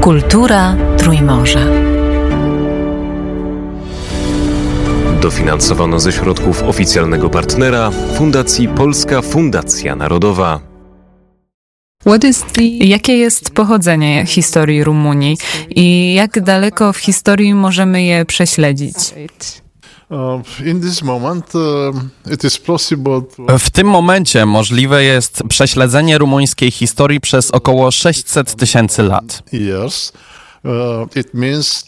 Kultura Trójmorza. Dofinansowano ze środków oficjalnego partnera Fundacji Polska Fundacja Narodowa. Jakie jest pochodzenie historii Rumunii i jak daleko w historii możemy je prześledzić? W tym momencie możliwe jest prześledzenie rumuńskiej historii przez około 600 tysięcy lat.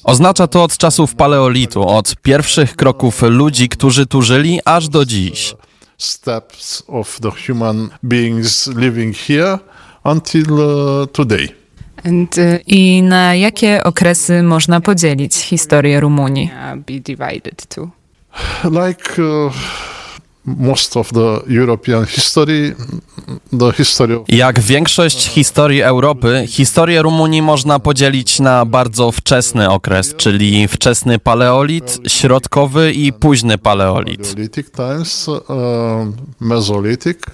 Oznacza to od czasów paleolitu, od pierwszych kroków ludzi, którzy tu żyli, aż do dziś. Steps of the human beings living here until today. I na jakie okresy można podzielić historię Rumunii? Like uh, most of the European history, the history of... Jak większość historii Europy, historię Rumunii można podzielić na bardzo wczesny okres, czyli wczesny paleolit, środkowy i późny paleolit. Uh.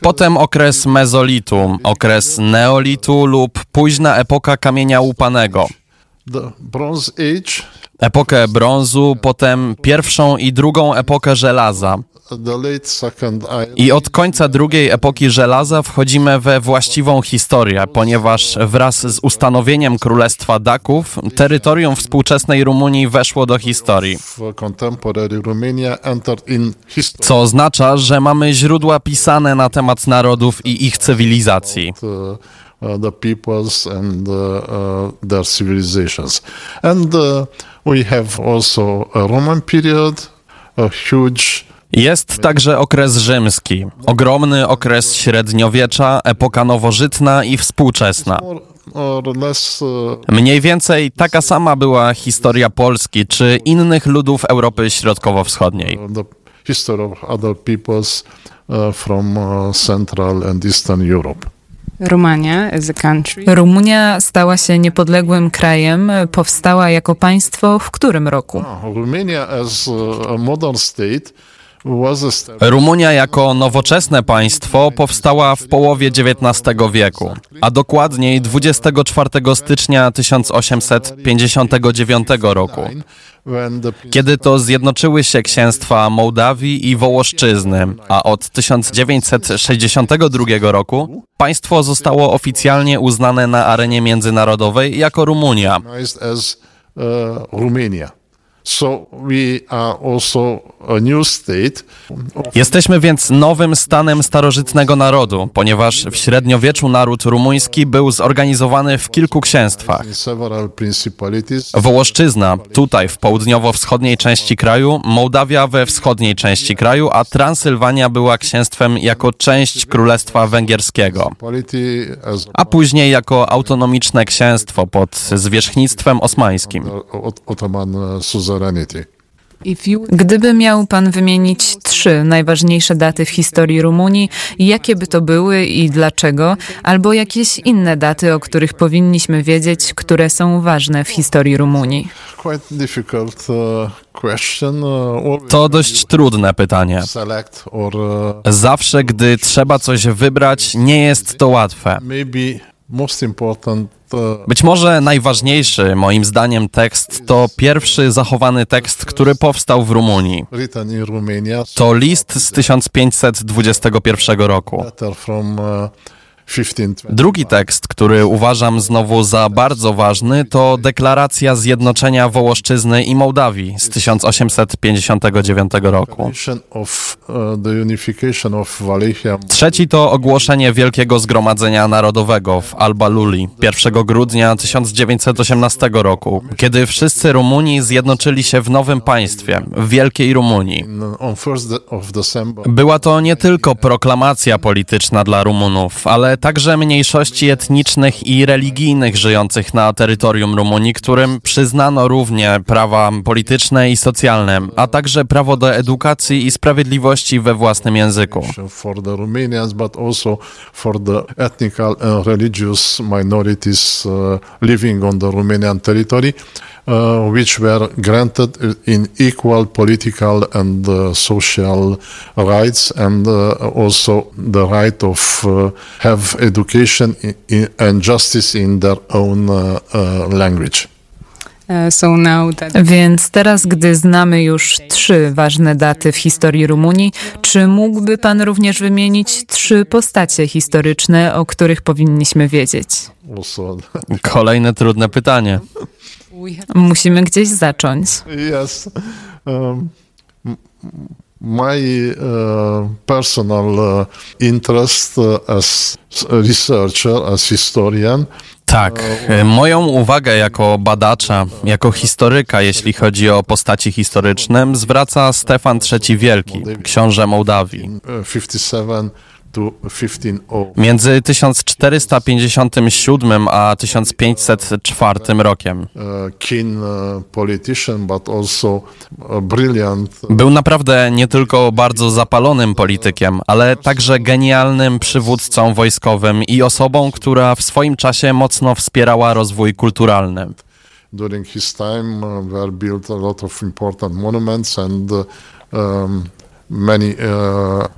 Potem okres mezolitu, okres neolitu lub późna epoka kamienia łupanego. The Bronze Age, Epokę brązu, potem pierwszą i drugą epokę żelaza. I od końca drugiej epoki żelaza wchodzimy we właściwą historię, ponieważ wraz z ustanowieniem Królestwa Daków terytorium współczesnej Rumunii weszło do historii. Co oznacza, że mamy źródła pisane na temat narodów i ich cywilizacji. Uh, the peoples and uh, uh, their civilizations. And we have also a Roman period, a huge Jest także okres rzymski, ogromny okres średniowiecza, epoka nowożytna i współczesna. Mniej więcej taka sama była historia Polski czy innych ludów Europy Środkowo-Wschodniej. history of other peoples from Central and Eastern Europe. Romania as a country. Rumunia stała się niepodległym krajem, powstała jako państwo w którym roku? Uh, Romania as a modern state Rumunia jako nowoczesne państwo powstała w połowie XIX wieku, a dokładniej 24 stycznia 1859 roku, kiedy to zjednoczyły się księstwa Mołdawii i Wołoszczyzny, a od 1962 roku państwo zostało oficjalnie uznane na arenie międzynarodowej jako Rumunia. Romania. So we are also a new state. Jesteśmy więc nowym stanem starożytnego narodu, ponieważ w średniowieczu naród rumuński był zorganizowany w kilku księstwach. Wołoszczyzna tutaj w południowo-wschodniej części kraju, Mołdawia we wschodniej części kraju, a Transylwania była księstwem jako część Królestwa Węgierskiego, a później jako autonomiczne księstwo pod zwierzchnictwem osmańskim. Gdyby miał pan wymienić trzy najważniejsze daty w historii Rumunii, jakie by to były i dlaczego, albo jakieś inne daty, o których powinniśmy wiedzieć, które są ważne w historii Rumunii? Uh. Uh, To dość trudne pytanie. uh, Zawsze, gdy trzeba coś wybrać, nie jest to łatwe. Most important Być może najważniejszy, moim zdaniem, tekst to pierwszy zachowany tekst, który powstał w Rumunii. To list z 1521 roku. Letter from 1520. Drugi tekst, który uważam znowu za bardzo ważny, to deklaracja zjednoczenia Wołoszczyzny i Mołdawii z 1859 roku. Uh, Trzeci to ogłoszenie Wielkiego Zgromadzenia Narodowego w Alba Luli 1 grudnia 1918 roku, kiedy wszyscy Rumuni zjednoczyli się w nowym państwie, w Wielkiej Rumunii. on 1st of December. Była to nie tylko proklamacja polityczna dla Rumunów, ale także mniejszości etnicznych i religijnych żyjących na terytorium Rumunii, którym przyznano równie prawa polityczne i socjalne, a także prawo do edukacji i sprawiedliwości we własnym języku. religious. Uh, which were granted in equal political and uh, social rights, and uh, also the right of uh, have education i- i- and justice in their own uh, uh, language. So now that Więc teraz, gdy znamy już trzy ważne daty w historii Rumunii, czy mógłby Pan również wymienić trzy postacie historyczne, o których powinniśmy wiedzieć? Kolejne trudne pytanie. Musimy gdzieś zacząć. yes. Um, my uh, personal uh, interest uh, as researcher, as historian, Tak, e, moją uwagę jako badacza, jako historyka, jeśli chodzi o postaci historyczne, zwraca Stefan III Wielki, książę Mołdawii. uh, 57 to 1500. Między 1457 a 1504 rokiem. also a brilliant Był naprawdę nie tylko bardzo zapalonym politykiem, ale także genialnym przywódcą wojskowym i osobą, która w swoim czasie mocno wspierała rozwój kulturalny. during his time were built a lot of important monuments and um,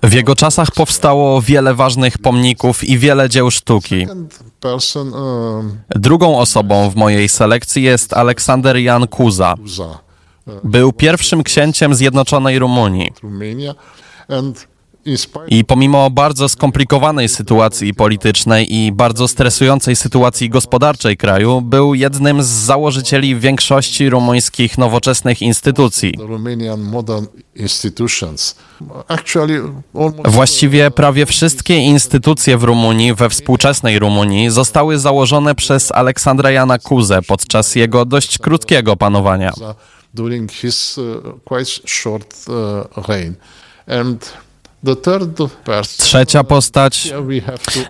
W jego czasach powstało wiele ważnych pomników i wiele dzieł sztuki. um, Drugą osobą w mojej selekcji jest Aleksander Jan Kuza. Uza, Był pierwszym księciem Zjednoczonej Rumunii. I pomimo bardzo skomplikowanej sytuacji politycznej i bardzo stresującej sytuacji gospodarczej kraju, był jednym z założycieli większości rumuńskich nowoczesnych instytucji. Właściwie prawie wszystkie instytucje w Rumunii, we współczesnej Rumunii, zostały założone przez Aleksandra Jana Kuzę podczas jego dość krótkiego panowania. during his uh, quite short uh, reign and Trzecia postać.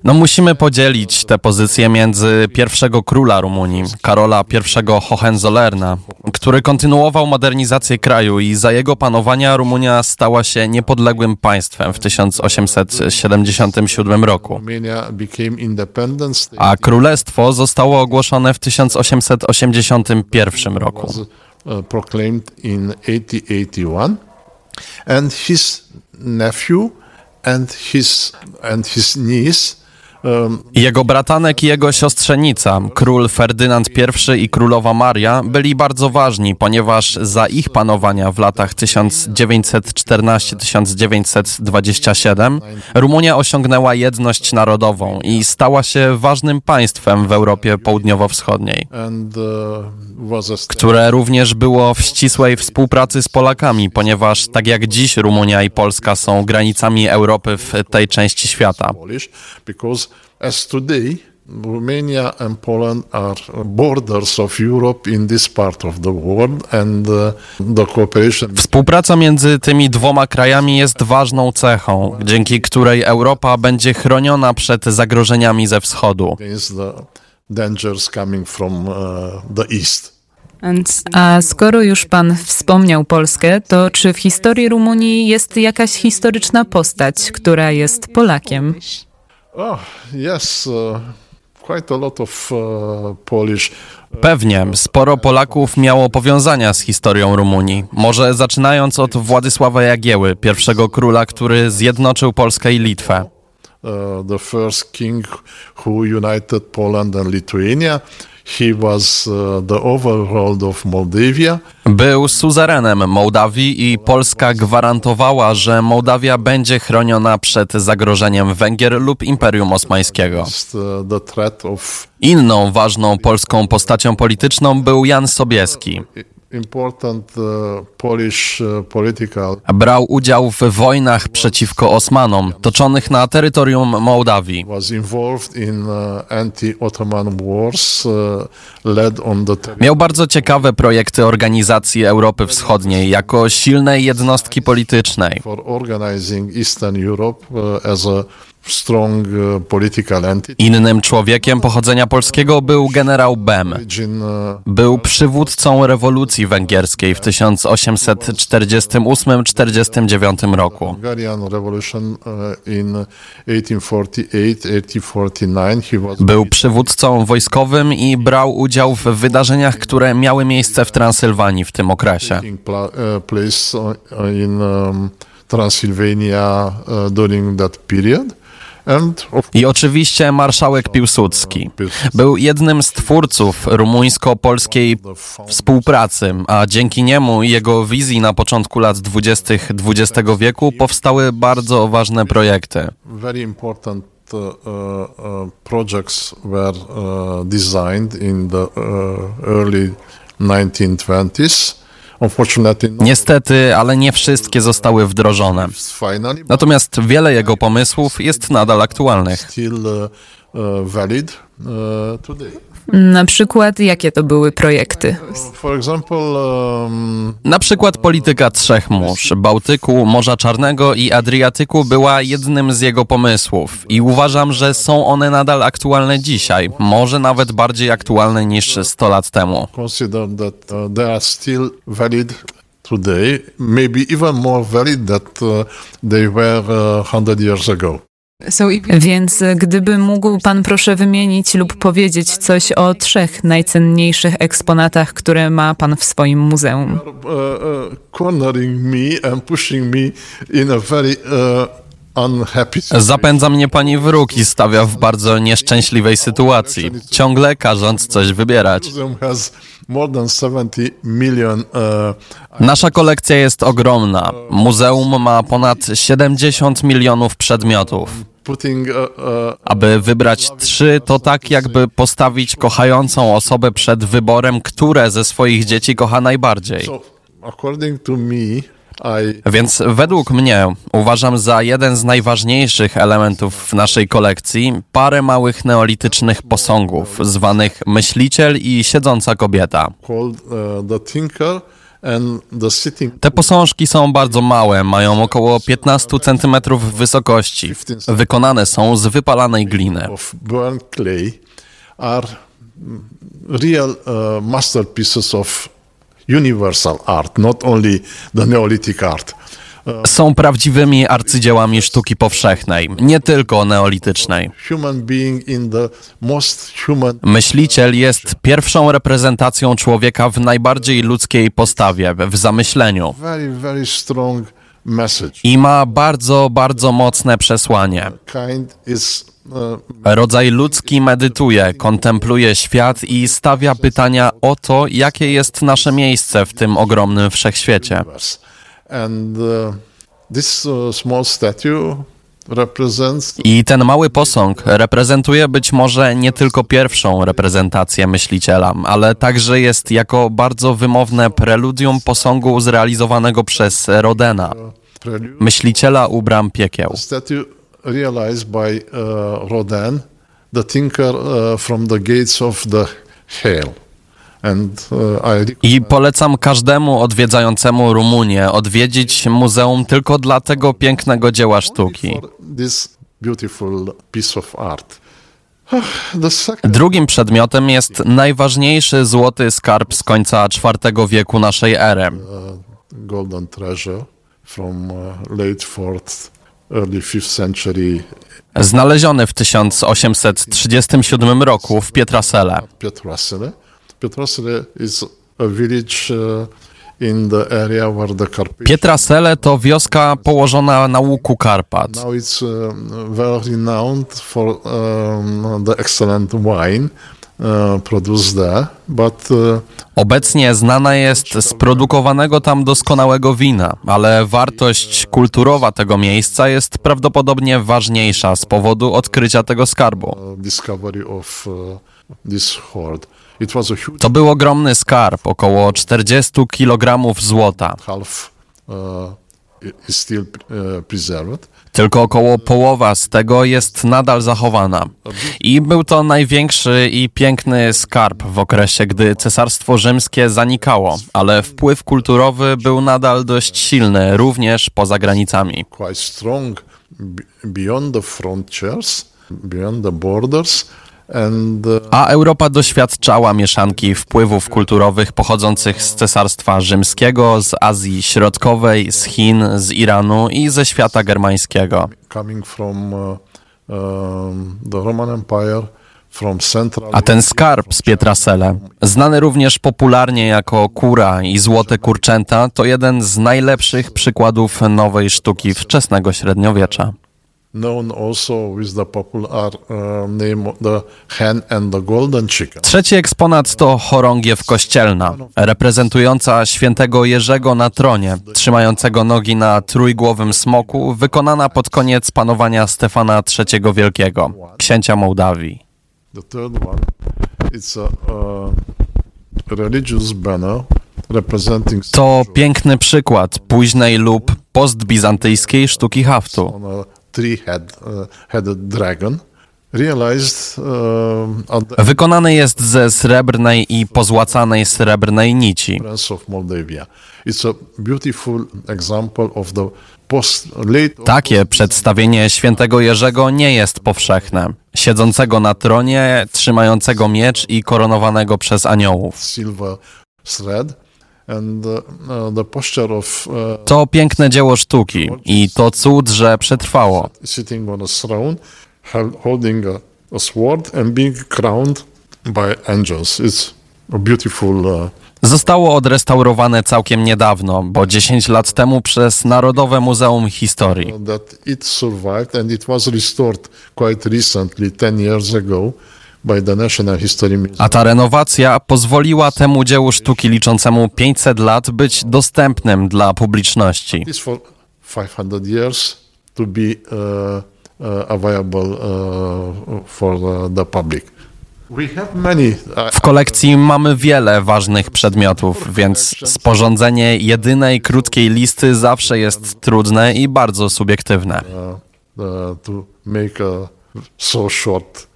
No musimy podzielić tę pozycję między pierwszego króla Rumunii, Karola I Hohenzollerna, który kontynuował modernizację kraju i za jego panowania Rumunia stała się niepodległym państwem w 1877 roku. A królestwo zostało ogłoszone w 1881 roku. uh, proclaimed in 1881 and his nephew and his and his niece Jego bratanek i jego siostrzenica, król Ferdynand I i królowa Maria, byli bardzo ważni, ponieważ za ich panowania w latach 1914-1927 Rumunia osiągnęła jedność narodową i stała się ważnym państwem w Europie Południowo-Wschodniej, które również było w ścisłej współpracy z Polakami, ponieważ tak jak dziś Rumunia i Polska są granicami Europy w tej części świata. As today Romania and Poland are borders of Europe in this part of the world and uh, the cooperation Współpraca między tymi dwoma krajami jest ważną cechą, dzięki której Europa będzie chroniona przed zagrożeniami ze wschodu. against the dangers coming from uh, the east. and A skoro już Pan wspomniał Polskę, to czy w historii Rumunii jest jakaś historyczna postać, która jest Polakiem? Oh, yes, uh, quite a lot of uh, Polish Pewnie, sporo Polaków miało powiązania z historią Rumunii. Może zaczynając od Władysława Jagieły, pierwszego króla, który zjednoczył Polskę i Litwę. Uh, the first king who united Poland and Lithuania. He was uh, the overlord of Moldavia. Był suzerenem Mołdawii i Polska gwarantowała, że Mołdawia będzie chroniona przed zagrożeniem Węgier lub Imperium Osmańskiego. Of Inną ważną polską postacią polityczną był Jan Sobieski. Uh, political Brał udział w wojnach przeciwko Osmanom, toczonych na terytorium Mołdawii. ter- Miał bardzo ciekawe projekty organizacji Europy Wschodniej jako silnej jednostki politycznej. Entity. Innym człowiekiem pochodzenia polskiego był generał Bem. Uh, Był przywódcą rewolucji węgierskiej w 1848-49 roku. Hungarian Revolution in 1848-1849. He was Był przywódcą wojskowym i brał udział w wydarzeniach, które miały miejsce w Transylwanii w tym okresie. um, Transylvania during that period. I oczywiście marszałek Piłsudski. Był jednym z twórców rumuńsko-polskiej współpracy, a dzięki niemu i jego wizji na początku lat 20. XX wieku powstały bardzo ważne projekty. uh, uh, projects were uh, designed in the early 1920s. Not Niestety, ale nie wszystkie zostały wdrożone. Natomiast wiele jego pomysłów jest nadal aktualnych. Uh, uh, uh. Na przykład, jakie to były projekty? Um, Na przykład polityka trzech mórz, Bałtyku, Morza Czarnego i Adriatyku była jednym z jego pomysłów i uważam, że są one nadal aktualne dzisiaj, może nawet bardziej aktualne niż 100 lat temu. consider that uh, they are still valid today, maybe even more valid that uh, they were uh, 100 years ago. Więc e, gdyby mógł pan proszę wymienić lub powiedzieć coś o trzech najcenniejszych eksponatach, które ma pan w swoim muzeum. Uh, uh, cornering me and pushing me in a very unhappy situation. Zapędza mnie pani w róg i stawia w bardzo nieszczęśliwej sytuacji, ciągle każąc coś wybierać. Museum has more than 70 million uh, Nasza kolekcja jest ogromna. Muzeum ma ponad 70 milionów przedmiotów. uh, uh, Aby wybrać trzy, to tak jakby postawić kochającą osobę przed wyborem, które ze swoich dzieci kocha najbardziej. so according to me I Więc według mnie uważam za jeden z najważniejszych elementów w naszej kolekcji parę małych neolitycznych posągów, zwanych myśliciel i siedząca kobieta. Sitting Te posążki są bardzo małe, mają około 15 cm wysokości. Wykonane są z wypalanej gliny. real uh, masterpieces of universal art, not only the Neolithic art. Są prawdziwymi arcydziełami sztuki powszechnej, nie tylko neolitycznej. Myśliciel jest pierwszą reprezentacją człowieka w najbardziej ludzkiej postawie, w zamyśleniu. very, very strong message. I ma bardzo, bardzo mocne przesłanie. Uh, Rodzaj ludzki medytuje, kontempluje świat i stawia pytania o to, jakie jest nasze miejsce w tym ogromnym wszechświecie. And uh, this uh, small statue represents I ten mały posąg reprezentuje być może nie tylko pierwszą reprezentację myśliciela, ale także jest jako bardzo wymowne preludium posągu zrealizowanego przez Rodena, myśliciela u bram piekieł. Rodin, the thinker uh, from the gates of the hell. Uh, I polecam każdemu odwiedzającemu Rumunię odwiedzić muzeum tylko dla tego pięknego dzieła sztuki. Drugim przedmiotem jest najważniejszy złoty skarb z końca IV wieku naszej ery. golden treasure from uh, late fourth, early fifth century Znaleziony w 1837 roku w Pietrasele. Pietrasile is a village uh, in the area where the Carpathians Pietrasele to wioska położona na łuku Karpat. Now it's um, well renowned for um, the excellent wine uh, there, but uh, Obecnie znana jest z produkowanego tam doskonałego wina, ale wartość kulturowa tego miejsca jest prawdopodobnie ważniejsza z powodu odkrycia tego skarbu. uh, discovery of uh, this hoard. To był ogromny skarb, około 40 kg złota. uh, uh. Tylko około połowa z tego jest nadal zachowana. I był to największy i piękny skarb w okresie, gdy Cesarstwo Rzymskie zanikało, ale wpływ kulturowy był nadal dość silny, również poza granicami. beyond the borders, A Europa doświadczała mieszanki wpływów kulturowych pochodzących z Cesarstwa Rzymskiego, z Azji Środkowej, z Chin, z Iranu i ze świata germańskiego. uh, um. A ten skarb z Pietrasele, znany również popularnie jako kura i złote kurczęta, to jeden z najlepszych przykładów nowej sztuki wczesnego średniowiecza. Trzeci eksponat to chorągiew kościelna, reprezentująca świętego Jerzego na tronie, trzymającego nogi na trójgłowym smoku, wykonana pod koniec panowania Stefana III Wielkiego, księcia Mołdawii. The third one, it's a uh, religious banner To piękny przykład późnej lub postbizantyjskiej sztuki haftu. On a three-head uh, headed dragon. The Wykonany jest ze srebrnej i pozłacanej srebrnej nici. Takie przedstawienie świętego Jerzego nie jest powszechne. Siedzącego na tronie, trzymającego miecz i koronowanego przez aniołów. silver thread uh, uh, uh, To piękne dzieło sztuki i to cud, że przetrwało. sitting on a throne, hel- holding a, a sword and being crowned by angels. It's a beautiful. Uh, Zostało odrestaurowane całkiem niedawno, bo 10 lat temu przez Narodowe Muzeum Historii. that it survived and it was restored quite recently, 10 years ago, A ta renowacja pozwoliła temu dziełu sztuki liczącemu 500 lat być dostępnym dla publiczności. This for 500 years to be uh, uh, uh, W kolekcji mamy wiele ważnych przedmiotów, więc sporządzenie jedynej krótkiej listy zawsze jest trudne i bardzo subiektywne. to make a so short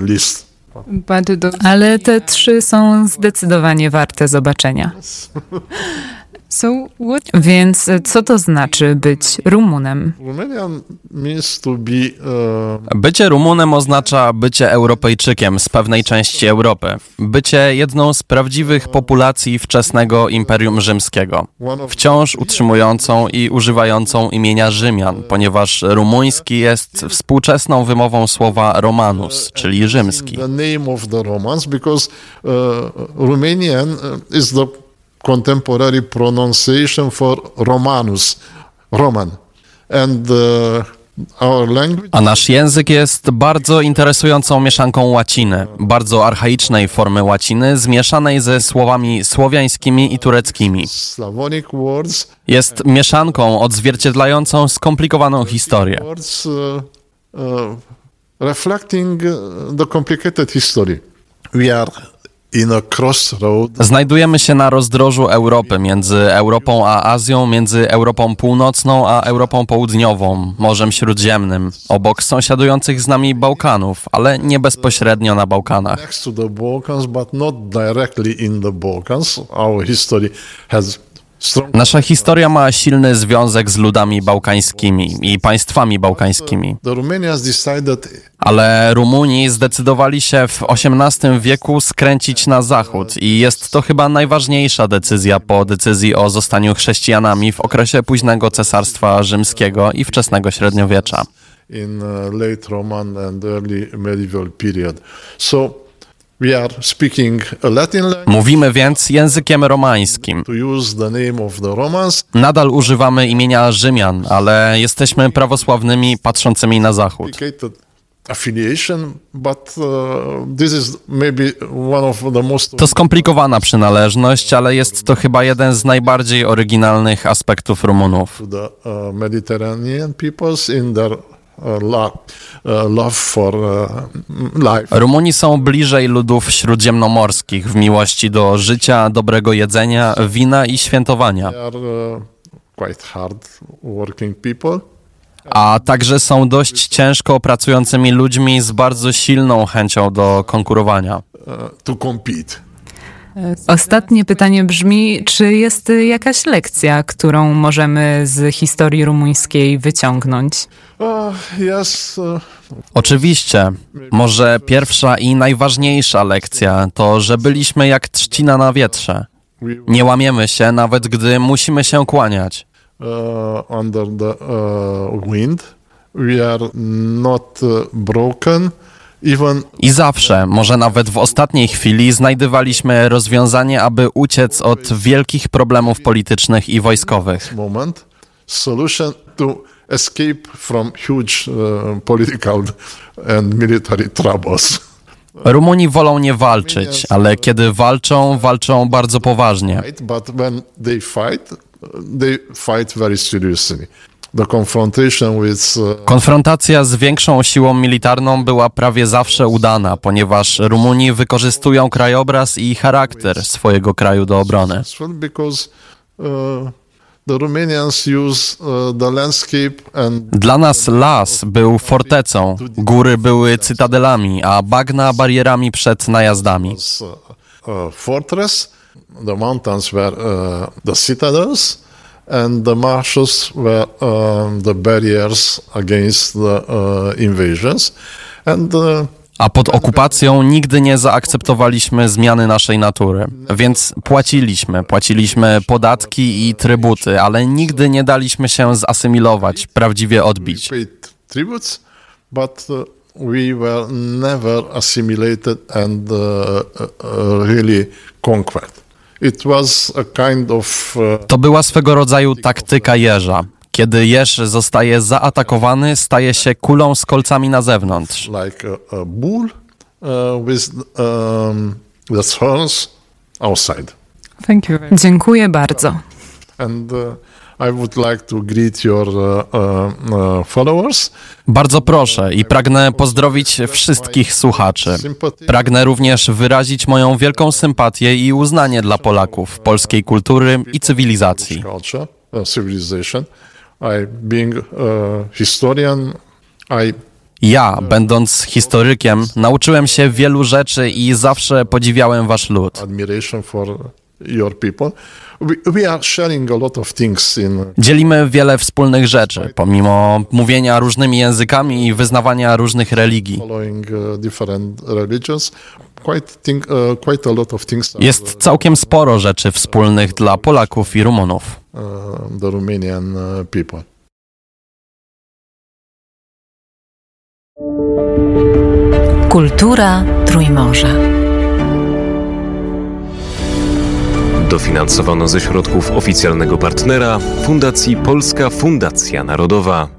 list. But those, Ale te trzy są zdecydowanie warte zobaczenia. Więc co to znaczy być Rumunem? Uh, Bycie Rumunem oznacza bycie Europejczykiem z pewnej części Europy, bycie jedną z prawdziwych populacji wczesnego Imperium Rzymskiego, wciąż utrzymującą i używającą imienia Rzymian, ponieważ rumuński jest współczesną wymową słowa Romanus, czyli rzymski. the name of the Romans because uh, Romanian is the contemporary pronunciation for Romanus, Roman, and uh, our language. A nasz język jest bardzo interesującą mieszanką łaciny, bardzo archaicznej formy łaciny, zmieszanej ze słowami słowiańskimi i tureckimi. Jest mieszanką odzwierciedlającą skomplikowaną historię. uh, uh, reflecting the complicated history. We are. Znajdujemy się na rozdrożu Europy między Europą a Azją, między Europą Północną a Europą Południową, Morzem Śródziemnym, obok sąsiadujących z nami Bałkanów, ale nie bezpośrednio na Bałkanach. next to the Balkans, but not directly in the Balkans. Our history has strong Nasza historia ma silny związek z ludami bałkańskimi i państwami bałkańskimi. Ale Rumuni zdecydowali się w XVIII wieku skręcić na zachód i jest to chyba najważniejsza decyzja po decyzji o zostaniu chrześcijanami w okresie późnego Cesarstwa Rzymskiego i wczesnego średniowiecza. in uh, late Roman and early medieval period. So Mówimy więc językiem romańskim. Nadal używamy imienia Rzymian, ale jesteśmy prawosławnymi patrzącymi na zachód. Uh, To skomplikowana przynależność, ale jest to chyba jeden z najbardziej oryginalnych aspektów Rumunów. Love for uh, life. Rumuni są bliżej ludów śródziemnomorskich w miłości do życia, dobrego jedzenia, wina i świętowania, They are quite hard working people. a także są dość ciężko pracującymi ludźmi z bardzo silną chęcią do konkurowania. uh, to compete. Ostatnie pytanie brzmi, czy jest jakaś lekcja, którą możemy z historii rumuńskiej wyciągnąć? Oczywiście. Może pierwsza i najważniejsza lekcja to, że byliśmy jak trzcina na wietrze. Nie łamiemy się, nawet gdy musimy się kłaniać. uh, under the uh, wind. We are not broken, I zawsze, może nawet w ostatniej chwili, znajdywaliśmy rozwiązanie, aby uciec od wielkich problemów politycznych i wojskowych. moment solution to escape from huge uh, political and military troubles. Rumuni wolą nie walczyć, ale kiedy walczą, walczą bardzo poważnie. But when they fight, they fight very seriously. Uh, Konfrontacja z większą siłą militarną była prawie zawsze udana, ponieważ Rumuni wykorzystują krajobraz i charakter swojego kraju do obrony. And Dla nas las był fortecą, góry były cytadelami, a bagna barierami przed najazdami. uh, fortress. The mountains were uh, the citadels, and the marshes were the barriers against the invasions. And A pod okupacją nigdy nie zaakceptowaliśmy zmiany naszej natury, więc płaciliśmy, płaciliśmy podatki i trybuty, ale nigdy nie daliśmy się zasymilować, prawdziwie odbić. paid tributes, but we were never assimilated and really conquered. It was a kind of To była swego rodzaju taktyka jeża. Kiedy jeż zostaje zaatakowany, staje się kulą z kolcami na zewnątrz. like a, a bull uh, with um, the thorns outside. Thank you. Dziękuję bardzo. And uh, I would like to greet your uh, uh, uh, followers. Bardzo proszę i pragnę pozdrowić wszystkich słuchaczy. Pragnę również wyrazić moją wielką sympatię i uznanie dla Polaków, polskiej kultury i cywilizacji. I, being a historian, I Ja, będąc historykiem, nauczyłem się wielu rzeczy i zawsze podziwiałem wasz lud. Dzielimy wiele wspólnych rzeczy, pomimo mówienia różnymi językami i wyznawania różnych religii. Uh, different religions. Quite think, uh, quite a lot of things. are, Jest całkiem sporo rzeczy wspólnych dla Polaków i Rumunów. uh, uh. Kultura Trójmorza. Dofinansowano ze środków oficjalnego partnera Fundacji Polska Fundacja Narodowa.